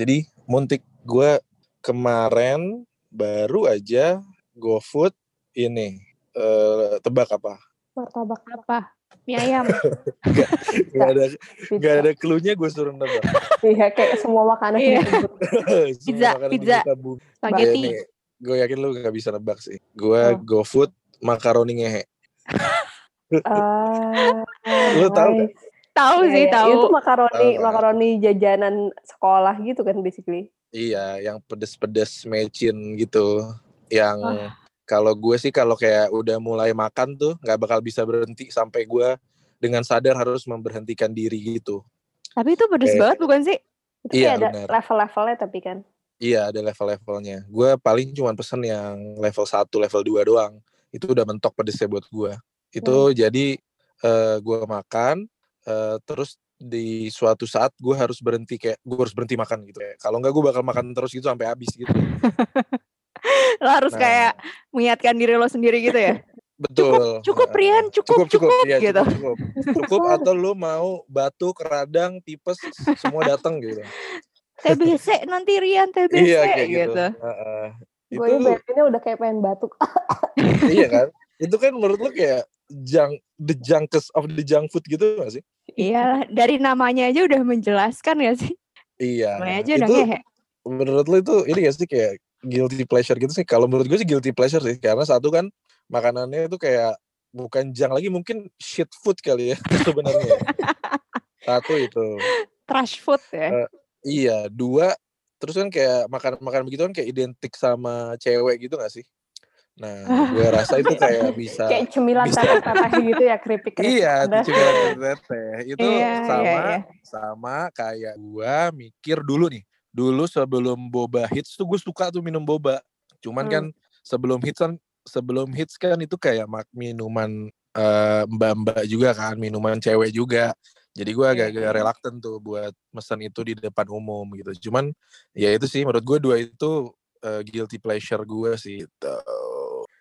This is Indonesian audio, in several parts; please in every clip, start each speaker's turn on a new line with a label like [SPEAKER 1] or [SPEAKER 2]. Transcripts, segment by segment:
[SPEAKER 1] Jadi Muntik gue kemarin baru aja GoFood ini eh, tebak apa?
[SPEAKER 2] Martabak
[SPEAKER 3] Apa? Mie ayam.
[SPEAKER 1] Gak ada
[SPEAKER 2] pizza.
[SPEAKER 1] gak ada clue-nya gue suruh nebak.
[SPEAKER 2] Iya, kayak semua makanan
[SPEAKER 3] Iya.
[SPEAKER 1] Semua
[SPEAKER 3] Pizza,
[SPEAKER 1] makanan
[SPEAKER 3] pizza. Spaghetti.
[SPEAKER 1] Ya, gue yakin lu gak bisa nebak sih. Gue
[SPEAKER 2] Oh.
[SPEAKER 1] GoFood makaroni ngehe.
[SPEAKER 2] Ah,
[SPEAKER 1] Lu tahu
[SPEAKER 2] nice.
[SPEAKER 3] Tahu
[SPEAKER 2] Iya,
[SPEAKER 3] sih,
[SPEAKER 2] iya.
[SPEAKER 3] tahu.
[SPEAKER 2] Itu makaroni
[SPEAKER 1] kan?
[SPEAKER 2] makaroni jajanan sekolah gitu kan basically.
[SPEAKER 1] Iya, yang pedes-pedes mecin gitu. Yang
[SPEAKER 2] Wah.
[SPEAKER 1] kalau gue sih kalau kayak udah mulai makan tuh nggak bakal bisa berhenti sampai gue dengan sadar harus memberhentikan diri gitu.
[SPEAKER 3] Tapi itu pedes
[SPEAKER 1] Kayak-
[SPEAKER 3] banget bukan sih?
[SPEAKER 2] Itu
[SPEAKER 1] Iya,
[SPEAKER 2] kayak ada
[SPEAKER 1] benar.
[SPEAKER 2] level-levelnya tapi kan.
[SPEAKER 1] Iya, ada level-levelnya. Gue paling cuma pesen yang level 1, level 2 doang. Itu udah mentok pedesnya buat gue. Itu jadi eh, gue makan, eh, terus di suatu saat gue harus berhenti kayak gue harus berhenti makan gitu. Kayak, Kalau nggak gue bakal makan terus gitu sampai habis gitu.
[SPEAKER 3] Lo harus
[SPEAKER 1] Nah.
[SPEAKER 3] kayak mengingatkan diri lo sendiri gitu ya.
[SPEAKER 1] Betul.
[SPEAKER 3] Cukup
[SPEAKER 1] Heeh.
[SPEAKER 3] Rian, cukup,
[SPEAKER 1] cukup, cukup, Iya,
[SPEAKER 3] gitu.
[SPEAKER 1] cukup, cukup. Cukup atau lu mau batuk, radang, tipes, semua datang gitu.
[SPEAKER 3] TBC nanti Rian TBC
[SPEAKER 1] iya kayak gitu.
[SPEAKER 3] gitu.
[SPEAKER 1] Heeh.
[SPEAKER 2] Gue
[SPEAKER 1] Itu
[SPEAKER 2] bayanginnya udah kayak pengen batuk.
[SPEAKER 1] iya kan? Itu kan menurut lu kayak junk the junkest of the junk food gitu gak sih?
[SPEAKER 3] Iya, dari namanya aja udah menjelaskan ya sih.
[SPEAKER 1] Iya.
[SPEAKER 3] Namanya aja udah
[SPEAKER 1] itu
[SPEAKER 3] ngehe.
[SPEAKER 1] menurut lu itu ini gak sih kayak guilty pleasure gitu sih? Kalau menurut gue sih guilty pleasure sih karena satu kan makanannya itu kayak bukan junk lagi mungkin shit food kali ya sebenarnya. Satu itu.
[SPEAKER 3] Trash food ya.
[SPEAKER 1] Eh, Iya, dua terus kan kayak makan-makan begitu kan kayak identik sama cewek gitu gak sih? Nah, gue rasa itu kayak bisa
[SPEAKER 2] kayak cemilan
[SPEAKER 1] bisa.
[SPEAKER 2] teteh-teteh gitu ya keripik keripik.
[SPEAKER 1] Iya, cemilan teteh. Itu
[SPEAKER 3] Iya,
[SPEAKER 1] sama
[SPEAKER 3] iya, iya.
[SPEAKER 1] sama kayak gua mikir dulu nih. Dulu sebelum boba hits tuh gue suka tuh minum boba. Cuman
[SPEAKER 2] Hmm.
[SPEAKER 1] kan sebelum hits kan sebelum hits kan itu kayak minuman eh, mbak-mbak juga kan, minuman cewek juga. Jadi gue
[SPEAKER 3] Iya,
[SPEAKER 1] agak-agak
[SPEAKER 3] iya.
[SPEAKER 1] reluctant tuh buat mesen itu di depan umum gitu. Cuman ya itu sih menurut gue dua itu eh, guilty pleasure gue sih. Gitu.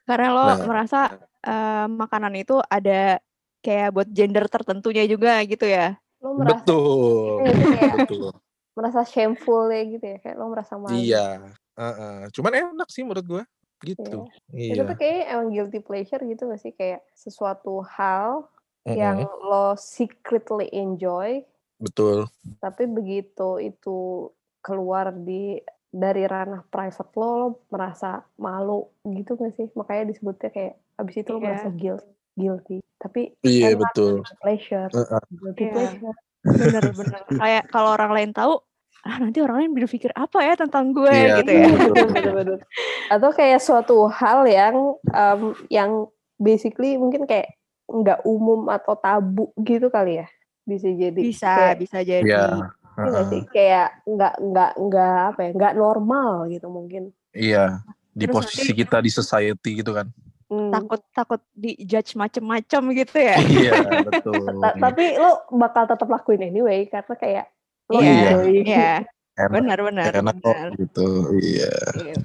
[SPEAKER 3] Karena lo
[SPEAKER 1] Nah.
[SPEAKER 3] merasa eh, makanan itu ada kayak buat gender tertentunya juga gitu ya.
[SPEAKER 2] Lo merasa
[SPEAKER 1] Betul.
[SPEAKER 2] Iya, kayak
[SPEAKER 1] Betul.
[SPEAKER 2] merasa shameful ya gitu ya kayak lo merasa malu.
[SPEAKER 1] Iya. Heeh. Cuman enak sih menurut gua gitu.
[SPEAKER 2] Itu
[SPEAKER 1] Iya.
[SPEAKER 2] tuh kayak emang guilty pleasure gitu gak sih kayak sesuatu hal
[SPEAKER 1] Mm-mm.
[SPEAKER 2] yang lo secretly enjoy
[SPEAKER 1] betul.
[SPEAKER 2] tapi begitu itu keluar di dari ranah private lo lo merasa malu gitu gak sih makanya disebutnya kayak abis itu lo
[SPEAKER 3] Iya.
[SPEAKER 2] merasa guilt guilty tapi
[SPEAKER 1] Iya
[SPEAKER 2] enak,
[SPEAKER 1] betul.
[SPEAKER 2] pleasure
[SPEAKER 1] Heeh.
[SPEAKER 2] guilty
[SPEAKER 3] Iya.
[SPEAKER 2] pleasure
[SPEAKER 3] Bener-bener. kayak kalau orang lain tahu, ah nanti orang lain berpikir apa ya tentang gue
[SPEAKER 1] Iya,
[SPEAKER 3] gitu ya.
[SPEAKER 1] betul.
[SPEAKER 2] Bener-bener. atau kayak suatu hal yang em, yang basically mungkin kayak nggak umum atau tabu gitu kali ya bisa jadi
[SPEAKER 3] Bisa,
[SPEAKER 2] kayak,
[SPEAKER 3] bisa jadi.
[SPEAKER 1] Iya.
[SPEAKER 2] Iya nggak
[SPEAKER 1] Heeh.
[SPEAKER 2] sih kayak nggak nggak nggak apa ya nggak normal gitu mungkin
[SPEAKER 1] Iya. Di
[SPEAKER 3] Terus
[SPEAKER 1] posisi
[SPEAKER 3] nanti-
[SPEAKER 1] kita di society gitu kan.
[SPEAKER 2] Hmm.
[SPEAKER 3] Takut takut di judge macem-macem gitu ya.
[SPEAKER 1] iya betul.
[SPEAKER 2] Ta- tapi lo bakal tetap lakuin anyway karena kayak lo
[SPEAKER 1] Iya.
[SPEAKER 3] Iya,
[SPEAKER 1] Enak,
[SPEAKER 3] benar-benar.
[SPEAKER 1] enak kok
[SPEAKER 3] benar.
[SPEAKER 1] gitu. Iya.
[SPEAKER 2] Iya.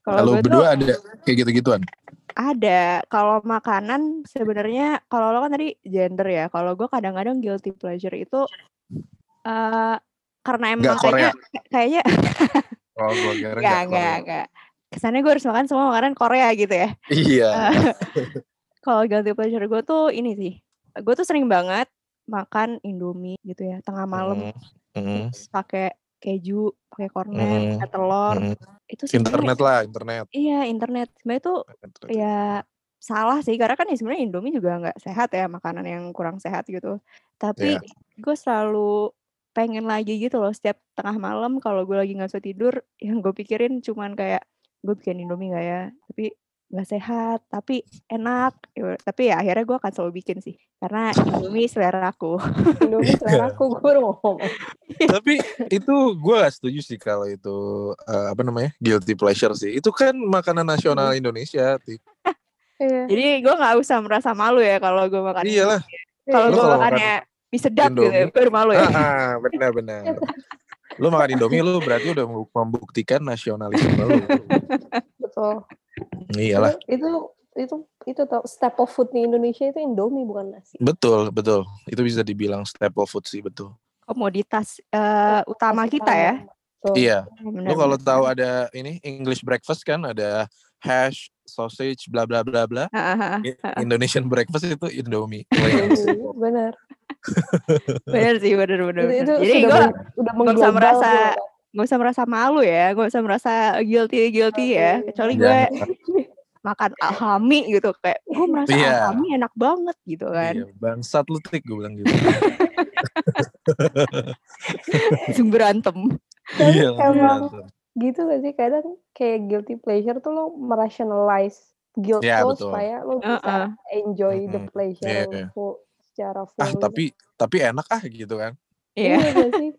[SPEAKER 3] Kalau
[SPEAKER 1] berdua ada kayak gitu-gituan.
[SPEAKER 3] ada. Kalau makanan sebenarnya kalau lo kan tadi gender ya. Kalau gue kadang-kadang guilty pleasure itu eh karena emang
[SPEAKER 1] Nggak Korea.
[SPEAKER 3] kayaknya kayaknya
[SPEAKER 1] Oh, gua kira nggak
[SPEAKER 3] enggak
[SPEAKER 1] Korea.
[SPEAKER 3] enggak. Kesannya gue harus makan semua makanan Korea gitu ya.
[SPEAKER 1] Iya.
[SPEAKER 3] Kalau guilty pleasure gue tuh ini sih. Gue tuh sering banget makan Indomie gitu ya, tengah malam
[SPEAKER 1] Mm, mm,
[SPEAKER 3] terus pakai keju, pakai kornet,
[SPEAKER 1] Mm,
[SPEAKER 3] pakai telur.
[SPEAKER 1] mm.
[SPEAKER 3] Itu
[SPEAKER 1] Internet lah, internet.
[SPEAKER 3] Iya, internet. Sebenarnya itu ya salah sih karena kan ya sebenarnya Indomie juga nggak sehat ya makanan yang kurang sehat gitu tapi
[SPEAKER 1] Iya.
[SPEAKER 3] gue selalu pengen lagi gitu loh setiap tengah malam kalau gue lagi nggak bisa tidur yang gue pikirin cuman kayak gue bikin Indomie nggak ya tapi nggak sehat tapi enak Ya, tapi ya akhirnya gue akan selalu bikin sih karena Indomie selera aku
[SPEAKER 2] Indomie selera aku gue ngomong.
[SPEAKER 1] Tapi itu gue gak setuju sih kalau itu eh, apa namanya guilty pleasure sih. Itu kan makanan nasional Indonesia. Ti.
[SPEAKER 2] Iya.
[SPEAKER 3] jadi gue nggak usah merasa malu ya kalau gue makan
[SPEAKER 1] Iyalah.
[SPEAKER 3] kalau gue makannya mie sedap gitu ya
[SPEAKER 1] Indomie,
[SPEAKER 3] baru malu ya
[SPEAKER 1] Ah, ah, benar-benar. Lu makan Indomie lu berarti udah membuktikan nasionalisme lu.
[SPEAKER 2] Betul.
[SPEAKER 1] Iyalah.
[SPEAKER 2] Itu itu itu tau step of food di Indonesia itu Indomie bukan nasi.
[SPEAKER 1] Betul, betul. Itu bisa dibilang staple food sih, betul.
[SPEAKER 3] komoditas eh, utama kita ya
[SPEAKER 2] Tuh.
[SPEAKER 1] Iya.
[SPEAKER 3] Bener,
[SPEAKER 1] Lu kalau tahu ada ini English breakfast kan ada hash, sausage, bla bla bla bla. Indonesian breakfast itu Indomie.
[SPEAKER 2] Iya, bener.
[SPEAKER 3] Sih, bener bener.
[SPEAKER 2] Itu,
[SPEAKER 3] bener.
[SPEAKER 2] itu
[SPEAKER 3] Jadi gue nggak usah merasa nggak usah merasa malu ya, nggak usah merasa guilty guilty ya. Kecuali gue
[SPEAKER 1] Jangan.
[SPEAKER 3] makan alhami gitu kayak gue merasa
[SPEAKER 1] Iya.
[SPEAKER 3] alhami enak banget gitu kan.
[SPEAKER 1] Iya, bangsat lu tik gue bilang gitu.
[SPEAKER 3] Langsung berantem.
[SPEAKER 2] Tapi
[SPEAKER 1] iya,
[SPEAKER 2] emang gitu gak sih kadang kayak guilty pleasure tuh lo merationalize guilt
[SPEAKER 1] Ya,
[SPEAKER 2] lo
[SPEAKER 1] betul.
[SPEAKER 2] supaya lo bisa
[SPEAKER 3] Heeh.
[SPEAKER 2] enjoy the
[SPEAKER 1] Mm-mm.
[SPEAKER 2] pleasure
[SPEAKER 1] Iya, iya.
[SPEAKER 2] Secara full
[SPEAKER 1] Ah
[SPEAKER 2] gitu.
[SPEAKER 1] tapi tapi enak ah gitu kan.
[SPEAKER 3] Iya.
[SPEAKER 2] Iya gak sih?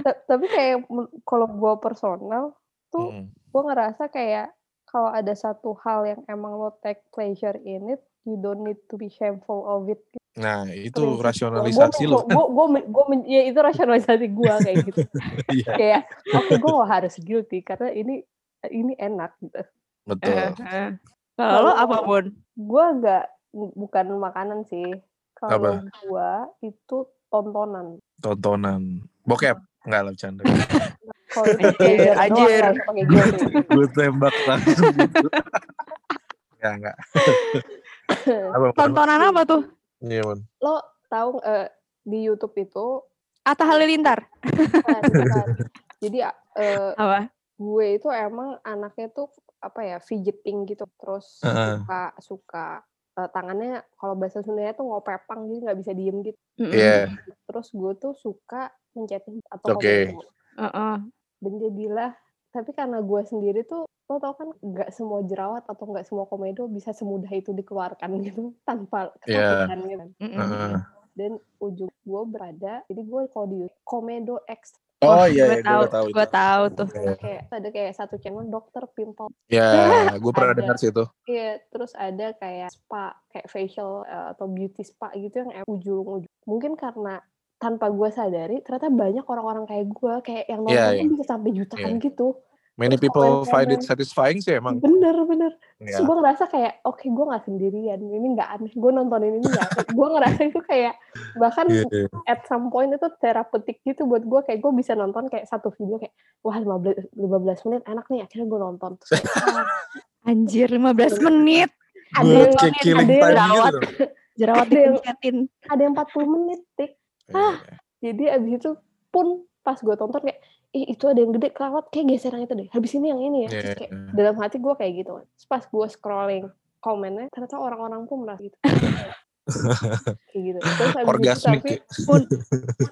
[SPEAKER 2] Ta- tapi kayak kalau gue personal tuh
[SPEAKER 1] Mm.
[SPEAKER 2] gue ngerasa kayak kalau ada satu hal yang emang lo take pleasure in it, you don't need to be shameful of it.
[SPEAKER 1] Nah itu
[SPEAKER 2] Prinsip
[SPEAKER 1] rasionalisasi
[SPEAKER 2] gua, men- gua men- ya itu rasionalisasi gue kayak gitu.
[SPEAKER 1] Iya,
[SPEAKER 2] kayak oke gue gak harus guilty karena ini ini enak gitu.
[SPEAKER 1] betul.
[SPEAKER 3] Eh, eh. Kalau lo apa Bun?
[SPEAKER 2] Gue gak bukan makanan sih. Kalau gue itu tontonan.
[SPEAKER 1] Tontonan. Bokep. Enggak lah bercanda.
[SPEAKER 3] Anjir, anjir.
[SPEAKER 2] guilty.
[SPEAKER 1] gue tembak langsung gitu. Enggak?
[SPEAKER 3] Tontonan apa tuh?
[SPEAKER 1] Iya, Mon.
[SPEAKER 2] Lo tahu eh, di YouTube itu
[SPEAKER 3] Atta Halilintar.
[SPEAKER 2] Jadi eh,
[SPEAKER 3] Apa?
[SPEAKER 2] gue itu emang anaknya tuh apa ya fidgeting gitu terus
[SPEAKER 1] Heeh.
[SPEAKER 2] suka suka eh, tangannya kalau bahasa Sundanya tuh ngopepang jadi nggak bisa diem gitu.
[SPEAKER 1] Iya.
[SPEAKER 2] terus gue tuh suka menchatting atau
[SPEAKER 1] Oke.
[SPEAKER 2] komedo.
[SPEAKER 3] Heeh.
[SPEAKER 2] dan jadilah tapi karena gue sendiri tuh lo tau kan nggak semua jerawat atau nggak semua komedo bisa semudah itu dikeluarkan gitu tanpa
[SPEAKER 1] Iya.
[SPEAKER 2] kesakitan gitu
[SPEAKER 3] Mm-mm.
[SPEAKER 1] Heeh.
[SPEAKER 2] dan ujung gue berada jadi gue kalau di komedo X
[SPEAKER 1] Oh iya,
[SPEAKER 3] gue
[SPEAKER 1] iya,
[SPEAKER 3] tahu,
[SPEAKER 1] gue tahu
[SPEAKER 3] gue tahu tuh.
[SPEAKER 1] Iya.
[SPEAKER 2] kayak ada kayak satu channel dokter pimple
[SPEAKER 1] Ya, gue pernah dengar sih itu.
[SPEAKER 2] Iya, terus ada kayak spa, kayak facial eh, atau beauty spa gitu yang ujung-ujung. Mungkin karena tanpa gue sadari, ternyata banyak orang-orang kayak gue, kayak yang
[SPEAKER 1] Iya,
[SPEAKER 2] nontonnya
[SPEAKER 1] iya.
[SPEAKER 2] bisa sampai jutaan
[SPEAKER 1] Iya.
[SPEAKER 2] gitu.
[SPEAKER 1] Many
[SPEAKER 2] Terus
[SPEAKER 1] people find it satisfying sih emang.
[SPEAKER 2] Bener, bener.
[SPEAKER 1] Ya.
[SPEAKER 2] Terus gue ngerasa kayak, oke gue gak sendirian, ini gak aneh. Gue nontonin ini gak aneh. gue ngerasa itu kayak, bahkan
[SPEAKER 1] Iya.
[SPEAKER 2] at some point itu terapeutik gitu buat gue. Kayak gue bisa nonton kayak satu video kayak, wah 15, 15 menit enak nih, akhirnya gue nonton. Terus ah,
[SPEAKER 3] Anjir 15 menit.
[SPEAKER 2] ada yang,
[SPEAKER 1] kayak killing
[SPEAKER 2] ada yang
[SPEAKER 1] gitu.
[SPEAKER 3] Jerawat
[SPEAKER 2] Ada yang- ada yang 40 menit, tik.
[SPEAKER 1] Iya.
[SPEAKER 2] Jadi abis itu pun pas gue tonton kayak, ih itu ada yang gede kelewat, kayak geser yang itu deh. Habis ini yang ini ya.
[SPEAKER 1] Iya,
[SPEAKER 2] Terus kayak
[SPEAKER 1] iya.
[SPEAKER 2] dalam hati gue kayak gitu. Terus pas gue scrolling komennya, ternyata orang-orang pun merasa gitu. kayak gitu. Terus habis
[SPEAKER 1] Orgasmik
[SPEAKER 2] itu
[SPEAKER 1] ya.
[SPEAKER 2] tapi,
[SPEAKER 3] Mun,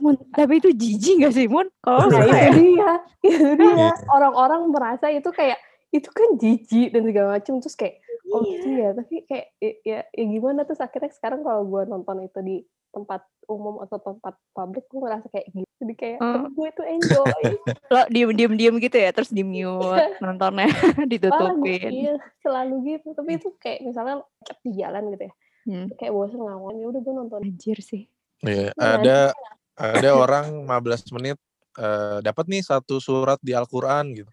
[SPEAKER 3] Mun, tapi itu jijik gak sih Mun? Kalau
[SPEAKER 2] nah itu dia, itu dia.
[SPEAKER 1] Iya.
[SPEAKER 2] Orang-orang merasa itu kayak, itu kan jijik dan segala macam. Terus kayak, oh
[SPEAKER 3] Iya.
[SPEAKER 2] gitu ya. Tapi kayak, ya, ya, ya gimana terus akhirnya sekarang kalau gue nonton itu di tempat umum atau tempat publik, gue ngerasa kayak gitu. Jadi kayak,
[SPEAKER 3] Hmm.
[SPEAKER 2] gue itu enjoy.
[SPEAKER 3] lo diem diem diem gitu ya, terus di mute nontonnya ditutupin.
[SPEAKER 2] iya selalu gitu tapi itu kayak misalnya cek di jalan gitu ya
[SPEAKER 3] Hmm.
[SPEAKER 2] kayak bosan ngawang ya udah gue nonton
[SPEAKER 3] Anjir sih.
[SPEAKER 1] Iya,
[SPEAKER 2] Iya.
[SPEAKER 1] ada ada orang 15 menit eh, dapat nih satu surat di Al-Qur'an gitu.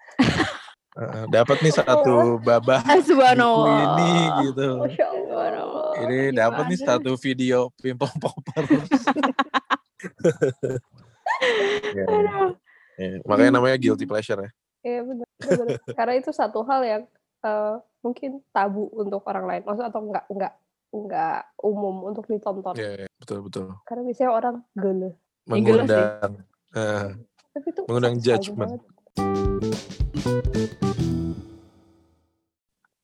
[SPEAKER 1] Eh, dapat nih satu babah
[SPEAKER 3] Ah, Subhanallah.
[SPEAKER 1] ini gitu. Ini dapat nih satu video pimpong popper. Ya, ya, makanya namanya guilty pleasure ya.
[SPEAKER 2] Iya benar benar. karena itu satu hal yang eh, mungkin tabu untuk orang lain maksud atau enggak enggak enggak umum untuk ditonton
[SPEAKER 1] Iya, iya, betul betul.
[SPEAKER 2] karena biasanya orang gele
[SPEAKER 3] Ya, sih.
[SPEAKER 1] Mengundang eh,
[SPEAKER 2] tapi itu
[SPEAKER 1] Mengundang
[SPEAKER 2] banget.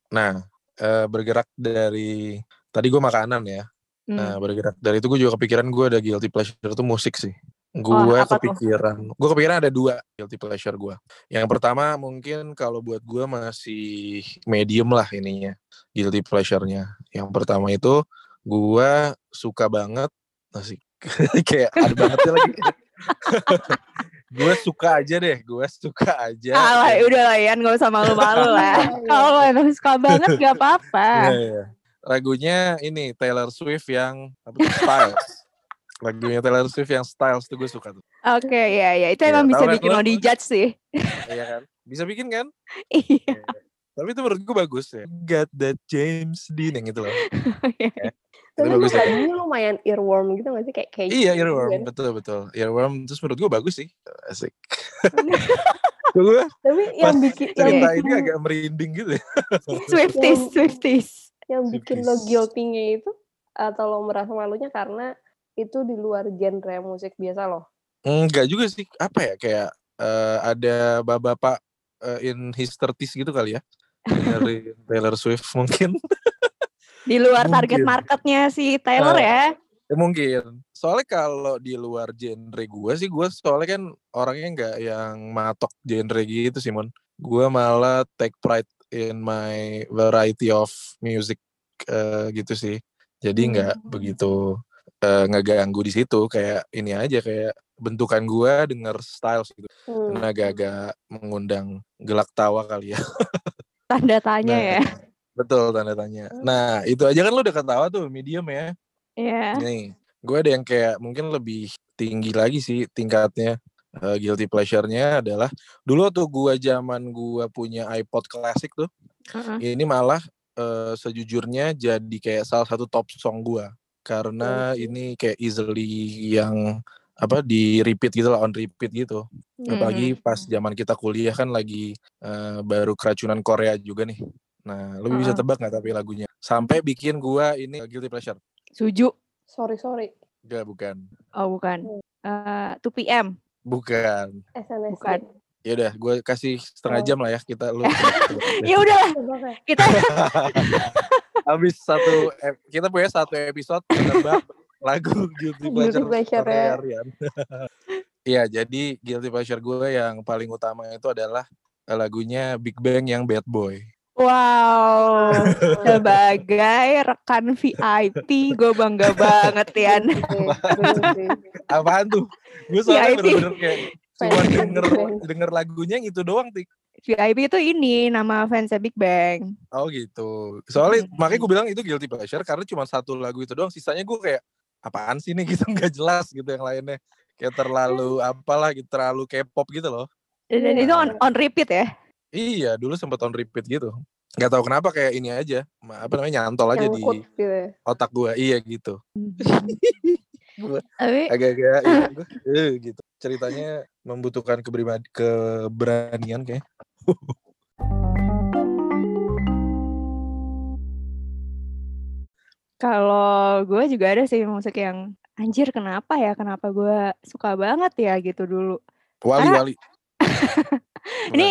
[SPEAKER 1] Nah, eh, bergerak dari tadi gue makanan ya.
[SPEAKER 3] Hmm.
[SPEAKER 1] Nah, bergerak dari itu gue juga kepikiran gue ada guilty pleasure itu musik sih. Gue kepikiran, gue kepikiran ada dua guilty pleasure gue. Yang pertama mungkin kalau buat gue masih medium lah ininya guilty pleasure-nya. Yang pertama itu gue suka banget asik kayak ada bangetnya lagi. gue suka aja deh, gue suka aja.
[SPEAKER 3] Alah,
[SPEAKER 1] kayak-
[SPEAKER 3] udah lah Yan, gak usah malu-malu lah.
[SPEAKER 2] Iya.
[SPEAKER 3] Kalau lo emang suka banget gak apa-apa.
[SPEAKER 1] Iya, iya. Lagunya ini Taylor Swift yang apa Styles. Lagunya Taylor Swift yang Styles tuh gue suka tuh.
[SPEAKER 3] Oke, ya ya itu
[SPEAKER 1] Iya,
[SPEAKER 3] emang bisa
[SPEAKER 1] kan
[SPEAKER 3] bikin
[SPEAKER 1] lo?
[SPEAKER 3] lo dijudge sih.
[SPEAKER 1] Iya kan? Bisa bikin kan?
[SPEAKER 3] Iya.
[SPEAKER 1] Tapi itu menurut gue bagus ya. Got that James Dean yang itu loh.
[SPEAKER 2] tapi
[SPEAKER 1] Itu bagus ya.
[SPEAKER 2] lagunya lumayan earworm gitu nggak sih kayak kayak
[SPEAKER 1] Iya,
[SPEAKER 2] gitu
[SPEAKER 1] earworm.
[SPEAKER 2] kan?
[SPEAKER 1] Betul, betul. Earworm. Terus menurut gue bagus sih. Asik. gue
[SPEAKER 2] Tapi
[SPEAKER 1] pas
[SPEAKER 2] yang bikin yang
[SPEAKER 1] cerita
[SPEAKER 2] bikin,
[SPEAKER 1] ini agak merinding gitu ya.
[SPEAKER 3] Swifties, Swifties.
[SPEAKER 2] yang bikin lo
[SPEAKER 1] Tipis.
[SPEAKER 2] guilty-nya itu atau lo merasa malunya karena itu di luar genre musik biasa lo.
[SPEAKER 1] Enggak juga sih. Apa ya kayak eh, ada bapak-bapak eh, in his 30s gitu kali ya. Dari Taylor Swift mungkin.
[SPEAKER 3] Di luar target marketnya si Taylor
[SPEAKER 1] Eh,
[SPEAKER 3] ya.
[SPEAKER 1] Ya, mungkin. Soalnya kalau di luar genre gue sih, gue soalnya kan orangnya nggak yang matok genre gitu sih, Mon. Gue malah take pride in my variety of music eh, gitu sih. Jadi nggak
[SPEAKER 2] Hmm.
[SPEAKER 1] begitu eh, ngeganggu di situ. Kayak ini aja, kayak bentukan gue denger styles gitu.
[SPEAKER 2] Hmm.
[SPEAKER 1] Karena agak-agak mengundang gelak tawa kali ya.
[SPEAKER 3] Tanda tanya
[SPEAKER 1] Nah,
[SPEAKER 3] ya.
[SPEAKER 1] Betul tanda tanya. Nah, itu aja kan lu udah ketawa tuh, medium ya.
[SPEAKER 3] Iya.
[SPEAKER 1] Nih, gue ada yang kayak mungkin lebih tinggi lagi sih tingkatnya. Eh, guilty pleasure-nya adalah dulu tuh gua zaman gua punya iPod klasik tuh,
[SPEAKER 3] Heeh.
[SPEAKER 1] ini malah eh, sejujurnya jadi kayak salah satu top song gua karena
[SPEAKER 2] Oke.
[SPEAKER 1] ini kayak easily yang apa di repeat gitu lah on repeat gitu. Apalagi
[SPEAKER 3] Mhm.
[SPEAKER 1] pas zaman kita kuliah kan lagi eh, baru keracunan Korea juga nih. Nah, lu bisa tebak nggak tapi lagunya? Sampai bikin gua ini guilty pleasure.
[SPEAKER 3] Suju.
[SPEAKER 2] Sorry sorry.
[SPEAKER 1] Enggak, bukan.
[SPEAKER 3] Oh bukan. Eh 2 PM.
[SPEAKER 1] Bukan.
[SPEAKER 2] SNSD.
[SPEAKER 3] Bukan.
[SPEAKER 1] Ya udah, gue kasih setengah
[SPEAKER 2] Oh.
[SPEAKER 1] jam lah ya kita lu.
[SPEAKER 3] Ya udahlah,
[SPEAKER 2] Tebak ya?
[SPEAKER 3] kita
[SPEAKER 1] Habis satu kita punya satu episode menebak lagu guilty
[SPEAKER 2] Guilty
[SPEAKER 1] pleasure
[SPEAKER 2] ya.
[SPEAKER 1] Iya, jadi guilty pleasure gue yang paling utama itu adalah lagunya Big Bang yang Bad Boy.
[SPEAKER 3] wow sebagai rekan VIP gue bangga banget
[SPEAKER 2] sih.
[SPEAKER 1] Apaan tuh? Gue soalnya bener-bener kayak cuma denger denger lagunya yang itu doang tik.
[SPEAKER 3] VIP itu ini nama fansnya Big Bang.
[SPEAKER 1] Oh gitu. Soalnya
[SPEAKER 3] Hmm.
[SPEAKER 1] makanya gue bilang itu guilty pleasure karena cuma satu lagu itu doang. Sisanya gue kayak apaan sih nih gitu nggak jelas gitu yang lainnya. Kayak terlalu apalah gitu terlalu K-pop gitu loh.
[SPEAKER 3] Dan
[SPEAKER 2] Iya.
[SPEAKER 3] itu on, on repeat ya.
[SPEAKER 1] Iya dulu sempet on repeat gitu. Gak tahu kenapa kayak ini aja. ma- Apa namanya nyantol aja di
[SPEAKER 2] gitu ya.
[SPEAKER 1] otak gue. Iya gitu.
[SPEAKER 3] Tapi
[SPEAKER 1] agak-agak iya, eh, gitu. Ceritanya membutuhkan keberanian kayak.
[SPEAKER 3] Kalau gue juga ada sih musik yang anjir kenapa ya kenapa gue suka banget ya gitu dulu.
[SPEAKER 1] Wali
[SPEAKER 3] Karena-
[SPEAKER 1] wali.
[SPEAKER 3] Ini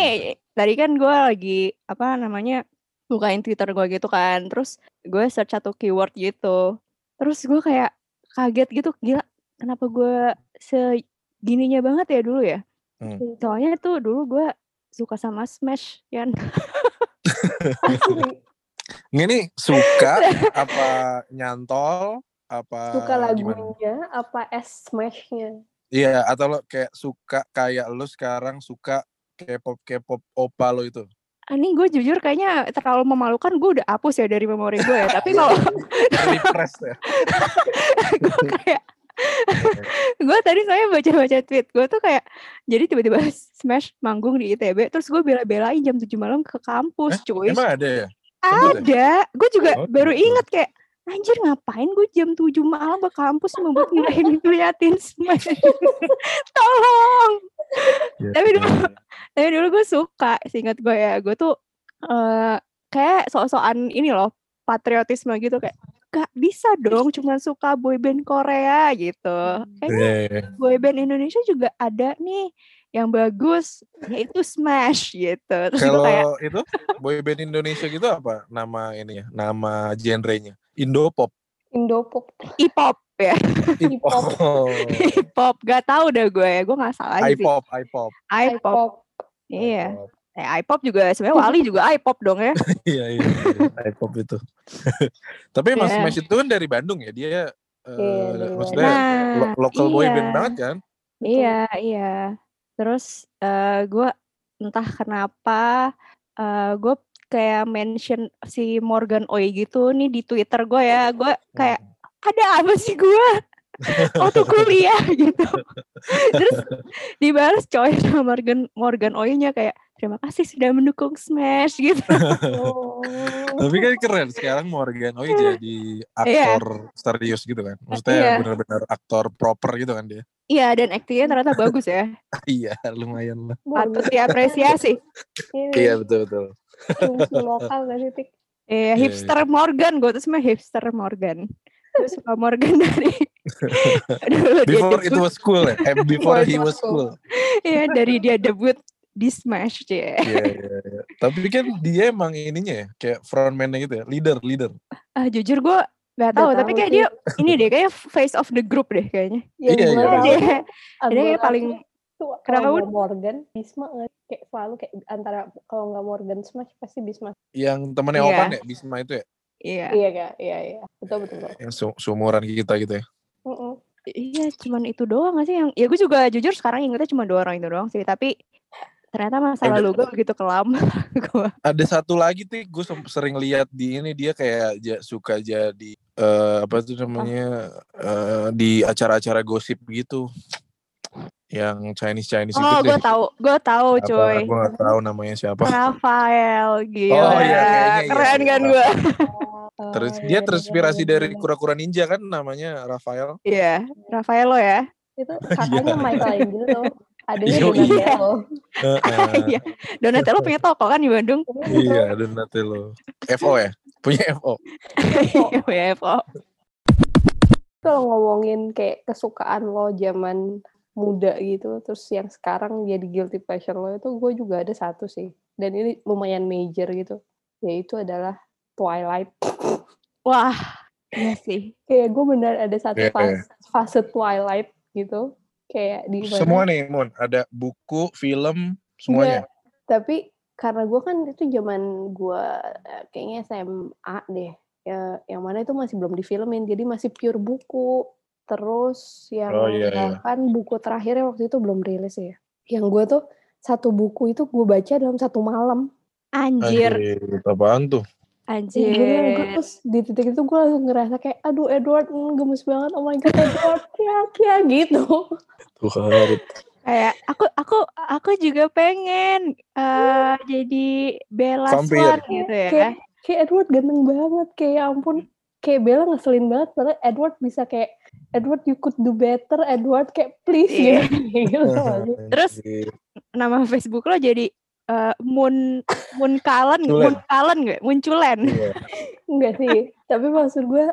[SPEAKER 3] tadi kan gue lagi apa namanya bukain Twitter gue gitu kan, terus gue search satu keyword gitu, terus gue kayak kaget gitu, gila kenapa gue segininya banget ya dulu ya?
[SPEAKER 1] Hmm.
[SPEAKER 3] Soalnya tuh dulu gue suka sama Smash kan.
[SPEAKER 2] Asli.
[SPEAKER 1] Ini suka apa nyantol apa
[SPEAKER 2] Suka
[SPEAKER 1] gimana?
[SPEAKER 2] lagunya apa es smashnya?
[SPEAKER 1] Iya, atau lo kayak suka kayak lu sekarang suka K-pop K-pop opa lo itu.
[SPEAKER 3] Ini gue jujur kayaknya terlalu memalukan, gue udah hapus ya dari memori gue ya. Tapi kalau
[SPEAKER 1] Repress ya.
[SPEAKER 3] gue kayak gue tadi saya baca-baca tweet gue tuh kayak jadi tiba-tiba Smash manggung di ITB terus gue bela-belain jam 7 malam ke kampus cuy.
[SPEAKER 1] Emang ada ya? Ya?
[SPEAKER 3] ada. Gue juga
[SPEAKER 1] Oh,
[SPEAKER 3] baru
[SPEAKER 1] gitu.
[SPEAKER 3] inget kayak anjir ngapain gue jam 7 malam ke kampus membuat ngeliatin ngeliatin Smash? Tolong.
[SPEAKER 1] Ya,
[SPEAKER 3] Tapi dulu- tapi dulu gue suka seingat gue ya. Gue tuh eh kayak sok-sokan ini loh patriotisme gitu kayak gak bisa dong cuma suka boyband Korea gitu kayaknya
[SPEAKER 1] Iya, iya.
[SPEAKER 3] boyband Indonesia juga ada nih yang bagus yaitu Smash gitu terus
[SPEAKER 1] Kalau
[SPEAKER 3] kayak
[SPEAKER 1] itu boyband Indonesia gitu apa nama ini ya? Nama genrenya? Indopop.
[SPEAKER 2] Indopop.
[SPEAKER 3] E-pop ya
[SPEAKER 2] K-pop.
[SPEAKER 1] Oh,
[SPEAKER 3] E-pop gak tahu dah gue ya gue nggak salah aja sih
[SPEAKER 1] iPop, iPop.
[SPEAKER 3] I-pop
[SPEAKER 2] K-pop.
[SPEAKER 3] iya
[SPEAKER 1] iPop.
[SPEAKER 3] Eh, I-pop juga sebenarnya Wali juga I-pop dong ya
[SPEAKER 1] Iya, iya, iya. iPop itu. Tapi Mas
[SPEAKER 3] Iya.
[SPEAKER 1] Smash itu kan dari Bandung ya. Dia eh,
[SPEAKER 2] Iya, dari
[SPEAKER 1] maksudnya
[SPEAKER 3] Bandung.
[SPEAKER 1] lo- local
[SPEAKER 3] Nah,
[SPEAKER 1] boyband
[SPEAKER 3] iya.
[SPEAKER 1] banget kan?
[SPEAKER 2] Betul.
[SPEAKER 3] Iya, iya. Terus eh gue entah kenapa eh gue kayak mention si Morgan Oi gitu nih di Twitter gue ya. Gue kayak ada apa sih gue? Waktu kuliah gitu. Terus dibalas coy sama Morgan Morgan Oi-nya kayak terima kasih sudah mendukung Smash gitu.
[SPEAKER 2] Oh.
[SPEAKER 1] Tapi kan keren sekarang Morgan Oi jadi
[SPEAKER 3] Iya.
[SPEAKER 1] aktor serius gitu kan. Maksudnya
[SPEAKER 3] Iya.
[SPEAKER 1] benar-benar aktor proper gitu kan dia.
[SPEAKER 3] Iya, dan aktingnya ternyata bagus ya.
[SPEAKER 1] iya, lumayan lah.
[SPEAKER 3] Patut diapresiasi.
[SPEAKER 2] Ini
[SPEAKER 1] Iya betul betul.
[SPEAKER 2] musuh lokal gak sih, Tik?
[SPEAKER 3] Iya, hipster Morgan, gue tuh sebenarnya hipster Morgan. Gue suka Morgan dari dulu dia
[SPEAKER 1] Before it was cool ya. Eh, Before
[SPEAKER 2] Before
[SPEAKER 1] he was
[SPEAKER 2] cool.
[SPEAKER 3] iya dari dia debut di Smash ya.
[SPEAKER 1] Iya iya iya. Tapi kan dia emang ininya ya, kayak frontman gitu ya, leader leader.
[SPEAKER 3] Ah jujur gue nggak tahu, tapi kayak dia ini deh kayak face of the group deh kayaknya.
[SPEAKER 2] Yang
[SPEAKER 1] Iya,
[SPEAKER 2] gue
[SPEAKER 1] iya,
[SPEAKER 2] tahu
[SPEAKER 3] Dia, kayak paling
[SPEAKER 2] tuh
[SPEAKER 3] Kenapa,
[SPEAKER 2] kalau Morgan, Bisma nggak kayak selalu kayak antara kalau nggak Morgan Smash pasti Bisma.
[SPEAKER 1] Yang temennya
[SPEAKER 3] Iya.
[SPEAKER 1] Opan ya, Bisma itu ya,
[SPEAKER 3] iya.
[SPEAKER 2] Iya kak, iya iya, betul betul. betul.
[SPEAKER 1] yang su seumuran kita gitu ya.
[SPEAKER 2] Mm-mm.
[SPEAKER 3] Iya, cuman itu doang gak sih yang ya gue juga jujur sekarang ingetnya cuma dua orang itu doang sih, tapi ternyata masa
[SPEAKER 1] Ada-
[SPEAKER 3] lalu gue begitu kelam. gue
[SPEAKER 1] Ada satu lagi tuh, gue sering lihat di ini dia kayak ja- suka jadi eh, apa tuh namanya eh, di acara-acara gosip gitu, yang Chinese Chinese
[SPEAKER 3] Oh,
[SPEAKER 1] itu
[SPEAKER 3] gue tahu, gue tahu coy.
[SPEAKER 1] Gue gak tahu namanya siapa.
[SPEAKER 3] Rafael, gila.
[SPEAKER 1] Oh, iya, kayaknya iya
[SPEAKER 3] Keren kan
[SPEAKER 1] Rafael.
[SPEAKER 3] gue?
[SPEAKER 2] Oh,
[SPEAKER 1] Terus
[SPEAKER 2] iya,
[SPEAKER 1] dia
[SPEAKER 2] iya,
[SPEAKER 1] terinspirasi
[SPEAKER 2] bener,
[SPEAKER 1] dari
[SPEAKER 2] bener.
[SPEAKER 1] kura-kura ninja kan namanya Rafael.
[SPEAKER 3] Iya, Rafael lo ya.
[SPEAKER 2] itu kakaknya Michelangelo, adanya
[SPEAKER 1] Yoi.
[SPEAKER 2] Donatello.
[SPEAKER 1] Heeh.
[SPEAKER 3] Iya. Donatello punya toko kan di Bandung.
[SPEAKER 1] iya, Donatello. FO ya? Punya FO.
[SPEAKER 3] Iya, punya Evo.
[SPEAKER 2] Kalau ngomongin kayak kesukaan lo zaman muda gitu, terus yang sekarang jadi guilty pleasure lo itu gue juga ada satu sih. Dan ini lumayan major gitu, yaitu adalah Twilight.
[SPEAKER 3] Wah, iya sih.
[SPEAKER 2] kayak gue benar ada satu
[SPEAKER 1] Iya,
[SPEAKER 2] fase, fase Twilight gitu kayak di mana-
[SPEAKER 1] Semua nih, Mon. Ada buku, film, semuanya.
[SPEAKER 2] Nggak, tapi karena gue kan itu zaman gue eh, kayaknya SMA deh ya yang mana itu masih belum difilmin jadi masih pure buku terus yang
[SPEAKER 1] Oh, iya, iya.
[SPEAKER 2] bahkan buku terakhirnya waktu itu belum rilis ya yang gue tuh satu buku itu gue baca dalam satu malam
[SPEAKER 3] Anjir,
[SPEAKER 1] Anjir, apaan tuh?
[SPEAKER 2] Iya, bener, gue
[SPEAKER 3] anjir.
[SPEAKER 2] terus di titik itu gue langsung ngerasa kayak aduh Edward mm, gemes banget oh my god Edward ya ya gitu
[SPEAKER 1] Tuhan.
[SPEAKER 3] Kayak aku aku aku juga pengen eh jadi Bella
[SPEAKER 1] Vampir.
[SPEAKER 3] Swan gitu ya.
[SPEAKER 2] kayak kayak Edward ganteng banget kayak ya ampun kayak Bella ngeselin banget padahal Edward bisa kayak Edward you could do better Edward kayak please ya gitu.
[SPEAKER 3] Terus
[SPEAKER 1] Anjir.
[SPEAKER 3] Nama Facebook lo jadi eh, Moon Moon Kalen gak? Munculen.
[SPEAKER 1] Iya.
[SPEAKER 2] enggak sih tapi maksud gue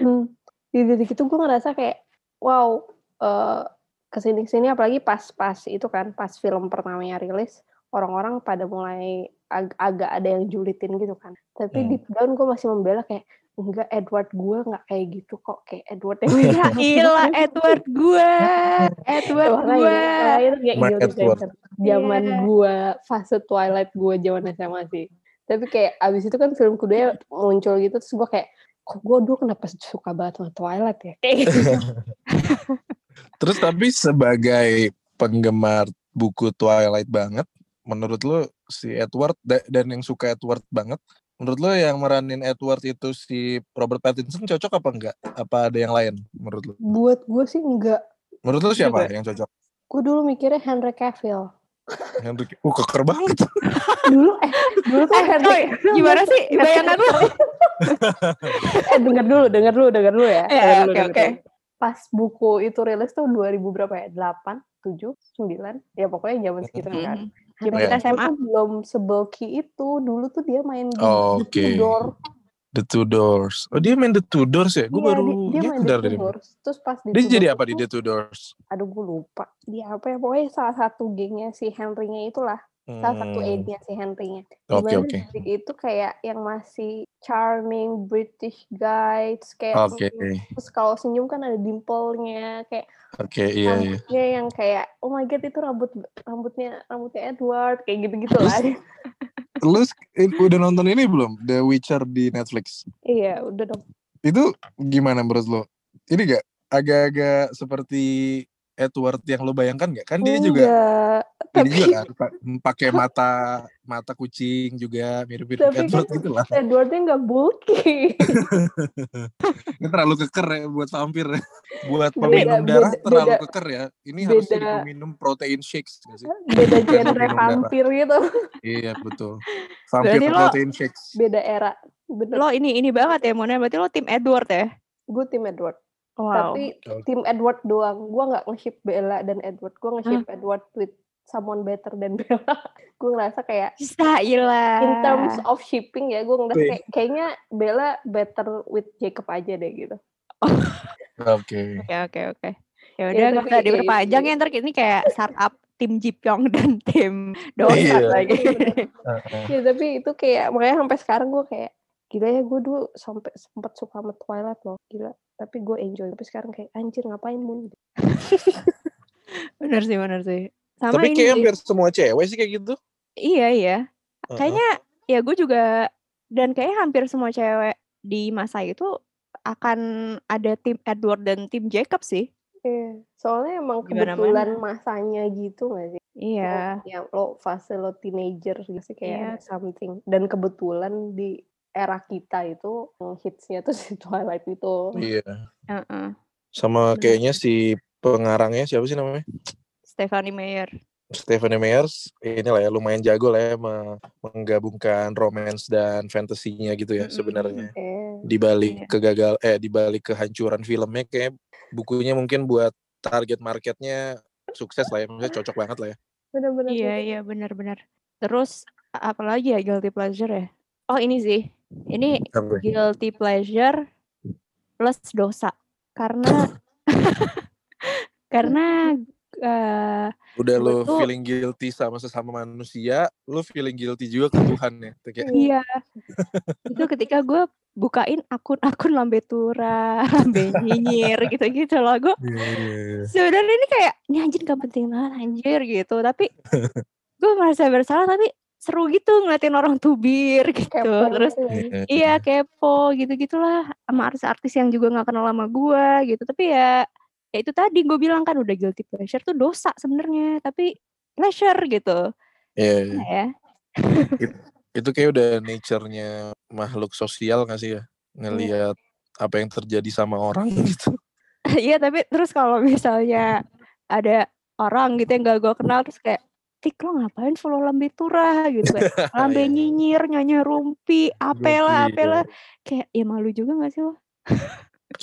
[SPEAKER 2] hmm, di titik itu gue ngerasa kayak wow eh ke sini ke sini apalagi pas pas itu kan pas film pertamanya rilis orang-orang pada mulai ag- agak ada yang julitin gitu kan tapi
[SPEAKER 1] Hmm.
[SPEAKER 2] deep down gue masih membela kayak enggak Edward gue nggak kayak gitu kok kayak Edward yang
[SPEAKER 3] Ya ilah Edward gue, Edward gue.
[SPEAKER 2] makanya itu kayak
[SPEAKER 1] My
[SPEAKER 2] guilty
[SPEAKER 1] Edward.
[SPEAKER 2] Zaman
[SPEAKER 3] Iya.
[SPEAKER 2] gua fase Twilight gua zaman SMA sih. Tapi kayak abis itu kan film kedua muncul gitu terus gua kayak kok gua dulu kenapa suka banget sama Twilight ya? Kayak gitu.
[SPEAKER 1] Terus tapi sebagai penggemar buku Twilight banget, menurut lo si Edward da- dan yang suka Edward banget, menurut lo yang meranin Edward itu si Robert Pattinson cocok apa enggak? Apa ada yang lain menurut lo?
[SPEAKER 2] Buat gua sih enggak.
[SPEAKER 1] Menurut lo siapa
[SPEAKER 3] Juga.
[SPEAKER 1] yang cocok?
[SPEAKER 2] Gua dulu mikirnya Henry Cavill.
[SPEAKER 1] Henry, uh keker banget.
[SPEAKER 2] Dulu eh dulu tuh
[SPEAKER 3] Eh,
[SPEAKER 2] Henry
[SPEAKER 3] gimana sih bayangan lo?
[SPEAKER 2] eh denger dulu, denger dulu, denger dulu ya.
[SPEAKER 3] Eh,
[SPEAKER 2] Denger dulu,
[SPEAKER 3] oke,
[SPEAKER 2] denger
[SPEAKER 3] oke.
[SPEAKER 2] dulu. Pas buku itu rilis tuh 2000 berapa ya? 8, 7, 9. Ya pokoknya zaman segitu kan. Zaman
[SPEAKER 3] Kita SMA.
[SPEAKER 2] tuh belum sebulky itu. Dulu tuh dia main di
[SPEAKER 1] Oh,
[SPEAKER 2] The
[SPEAKER 1] oke.
[SPEAKER 2] Tudor.
[SPEAKER 1] The Two Doors. Oh dia main The Two Doors ya? Gue
[SPEAKER 2] Iya,
[SPEAKER 1] baru
[SPEAKER 2] dia, dia main The
[SPEAKER 1] dari
[SPEAKER 2] Tudors. Terus pas di
[SPEAKER 1] Dia
[SPEAKER 2] Tudors
[SPEAKER 1] jadi apa di The Two Doors?
[SPEAKER 2] Aduh gue lupa. Dia apa ya? Pokoknya salah satu gengnya si Henry-nya itulah. Salah satu aid-nya si Henry-nya.
[SPEAKER 1] Oke
[SPEAKER 2] Di
[SPEAKER 1] mana
[SPEAKER 2] oke. itu kayak yang masih charming British guy. Terus kayak
[SPEAKER 1] Oke
[SPEAKER 2] terus kalau senyum kan ada dimple-nya. Kayak
[SPEAKER 1] oke iya iya.
[SPEAKER 2] rambutnya yang kayak oh my god itu rambut rambutnya rambutnya Edward kayak gitu-gitu lah.
[SPEAKER 1] Lu in- udah nonton ini belum? The Witcher di Netflix.
[SPEAKER 2] iya, udah dong.
[SPEAKER 1] Itu gimana menurut lo? Ini gak agak-agak seperti Edward yang lo bayangkan gak? Kan dia juga
[SPEAKER 2] Enggak,
[SPEAKER 1] ini
[SPEAKER 2] tapi
[SPEAKER 1] juga kan pa- pakai mata mata kucing juga mirip-mirip
[SPEAKER 2] Tapi
[SPEAKER 1] Edward
[SPEAKER 2] kan-
[SPEAKER 1] gitu lah.
[SPEAKER 2] Edwardnya nggak bulky.
[SPEAKER 1] Ini terlalu keker ya buat vampir. ya. Buat
[SPEAKER 2] Beda-
[SPEAKER 1] peminum darah
[SPEAKER 2] beda-
[SPEAKER 1] terlalu
[SPEAKER 2] beda-
[SPEAKER 1] keker ya. Ini harus jadi
[SPEAKER 2] beda-
[SPEAKER 1] peminum protein shakes gak sih?
[SPEAKER 2] Beda genre
[SPEAKER 1] minum
[SPEAKER 2] vampir gitu.
[SPEAKER 1] Iya betul. Vampir
[SPEAKER 3] Berarti lo-
[SPEAKER 1] protein shakes.
[SPEAKER 2] Beda era. Bener.
[SPEAKER 3] Lo ini ini banget ya Mona, berarti lo tim Edward ya?
[SPEAKER 2] Gue tim Edward.
[SPEAKER 3] Wow.
[SPEAKER 2] Tapi tim Edward doang. Gue nggak nge-ship Bella dan Edward. Gue nge-ship Edward with someone better than Bella. gue ngerasa kayak
[SPEAKER 3] Bisa lah.
[SPEAKER 2] in terms of shipping ya, gue ngerasa kayak, kayaknya Bella better with Jacob aja deh gitu.
[SPEAKER 1] Oke.
[SPEAKER 3] Oke oke oke. Ya
[SPEAKER 2] Ya,
[SPEAKER 3] udah nggak usah
[SPEAKER 2] ya
[SPEAKER 3] diperpanjang
[SPEAKER 2] itu.
[SPEAKER 3] ya ntar ini kayak startup tim Jipyong dan tim
[SPEAKER 1] Iya.
[SPEAKER 3] lagi.
[SPEAKER 1] Heeh.
[SPEAKER 2] Ya tapi itu kayak makanya sampai sekarang gue kayak gila ya gue dulu sampai sempat suka sama Twilight loh gila tapi gue enjoy tapi sekarang kayak anjir ngapain Moon
[SPEAKER 3] bener sih bener sih. Sama
[SPEAKER 1] Tapi kayak hampir semua cewek sih kayak gitu.
[SPEAKER 3] Iya iya.
[SPEAKER 1] Heeh.
[SPEAKER 3] Kayaknya ya gue juga dan kayaknya hampir semua cewek di masa itu akan ada tim Edward dan tim Jacob sih.
[SPEAKER 2] Iya, soalnya emang
[SPEAKER 3] Di mana-mana.
[SPEAKER 2] kebetulan masanya gitu gak sih
[SPEAKER 3] Iya.
[SPEAKER 2] Lo- ya lo fase lo teenager gitu sih kayak
[SPEAKER 3] Iya.
[SPEAKER 2] ada something dan kebetulan di era kita itu hitsnya tuh si Twilight itu
[SPEAKER 1] Iya.
[SPEAKER 3] Heeh.
[SPEAKER 1] Sama
[SPEAKER 3] Bener.
[SPEAKER 1] kayaknya si pengarangnya siapa sih namanya?
[SPEAKER 3] Stephanie Meyer.
[SPEAKER 1] Stephanie Meyers inilah ya lumayan jago lah ya me- menggabungkan romance dan fantasinya gitu ya sebenarnya
[SPEAKER 2] eh
[SPEAKER 1] di balik
[SPEAKER 3] Iya.
[SPEAKER 1] kegagal eh di balik kehancuran filmnya kayak bukunya mungkin buat target marketnya sukses lah ya maksudnya cocok banget lah ya
[SPEAKER 2] bener-bener
[SPEAKER 3] Iya iya benar-benar. Terus apalagi ya guilty pleasure ya? Oh ini sih. Ini
[SPEAKER 1] Apa?
[SPEAKER 3] guilty pleasure plus dosa. Karena karena eh,
[SPEAKER 1] udah lo
[SPEAKER 3] tuh-
[SPEAKER 1] feeling guilty sama sesama manusia lo feeling guilty juga ke Tuhan ya kayak,
[SPEAKER 3] iya itu ketika gue bukain akun-akun lambe tura, lambe nyinyir gitu-gitu loh. Gue
[SPEAKER 1] "Iya,
[SPEAKER 3] sebenarnya ini kayak ini anjir gak penting banget anjir gitu. Tapi gue merasa bersalah tapi seru gitu ngeliatin orang tubir gitu.
[SPEAKER 2] kepo
[SPEAKER 3] Terus
[SPEAKER 2] gitu kan.
[SPEAKER 1] iya,
[SPEAKER 3] Iya kepo gitu-gitulah sama artis-artis yang juga nggak kenal sama gua gitu. Tapi ya ya itu tadi gue bilang kan udah guilty pleasure tuh dosa sebenarnya, tapi pleasure gitu.
[SPEAKER 1] Iya, iya.
[SPEAKER 3] Nah, ya.
[SPEAKER 1] itu kayak udah nature-nya makhluk sosial gak sih ya ngelihat apa yang terjadi sama orang gitu
[SPEAKER 3] Iya, tapi terus kalau misalnya ada orang gitu yang gak gue kenal terus kayak Tik lo ngapain follow Lambe Turah gitu kayak Lambe
[SPEAKER 1] Iya.
[SPEAKER 3] nyinyir, nyanyi rumpi, apela,
[SPEAKER 1] Rumpi,
[SPEAKER 3] apela
[SPEAKER 1] iya.
[SPEAKER 3] Kayak ya malu juga gak sih lo?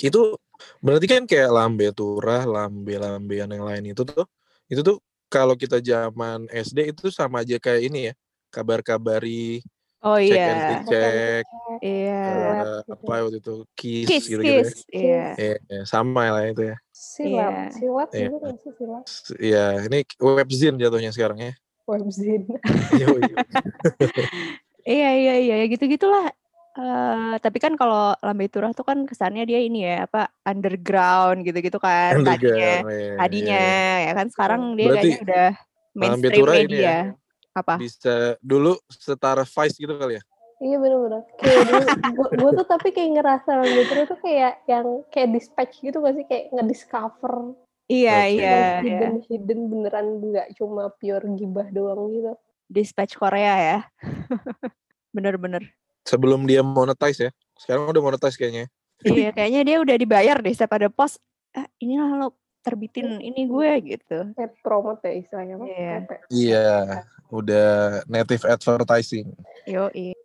[SPEAKER 1] itu berarti kan kayak lambe turah lambe lambean yang lain itu tuh itu tuh kalau kita zaman SD itu sama aja kayak ini ya kabar-kabari
[SPEAKER 3] Oh iya,
[SPEAKER 1] and recheck
[SPEAKER 3] iya.
[SPEAKER 1] eh,
[SPEAKER 2] gitu.
[SPEAKER 1] apa waktu itu kiss,
[SPEAKER 3] Kiss,
[SPEAKER 1] gitu gitu
[SPEAKER 3] kiss, iya.
[SPEAKER 1] ya. Eh, sama lah itu ya
[SPEAKER 2] silat
[SPEAKER 3] Iya.
[SPEAKER 2] silat
[SPEAKER 1] Iya.
[SPEAKER 2] juga nggak sih
[SPEAKER 1] Iya, ini webzine jatuhnya sekarang ya.
[SPEAKER 2] webzine.
[SPEAKER 3] Iya iya iya ya gitu gitulah. Eh tapi kan kalau Lambe Turah tuh kan kesannya dia ini ya apa underground gitu-gitu kan tadinya.
[SPEAKER 1] Underground, iya,
[SPEAKER 3] Tadinya
[SPEAKER 1] iya.
[SPEAKER 3] ya kan sekarang dia
[SPEAKER 1] Berarti
[SPEAKER 3] kayaknya udah
[SPEAKER 1] Lambe
[SPEAKER 3] mainstream
[SPEAKER 1] Turah ini
[SPEAKER 3] media.
[SPEAKER 1] ya,
[SPEAKER 3] Apa?
[SPEAKER 1] Bisa dulu setara Vice gitu kali ya.
[SPEAKER 2] iya bener-bener kayak dulu gue tuh tapi kayak ngerasa gitu tuh kayak yang kayak dispatch gitu gak sih kayak ngediscover
[SPEAKER 3] Iya
[SPEAKER 1] Oke.
[SPEAKER 3] iya iya.
[SPEAKER 2] hidden hidden beneran nggak cuma pure gibah doang gitu
[SPEAKER 3] Dispatch Korea ya. Bener-bener.
[SPEAKER 1] Sebelum dia monetize ya. Sekarang udah monetize kayaknya.
[SPEAKER 3] iya kayaknya dia udah dibayar deh setiap ada post. Ah, inilah lo terbitin ini gue gitu.
[SPEAKER 2] Net promote ya istilahnya.
[SPEAKER 3] Iya.
[SPEAKER 2] Yeah.
[SPEAKER 1] Iya, udah native advertising.
[SPEAKER 3] Yo, iya.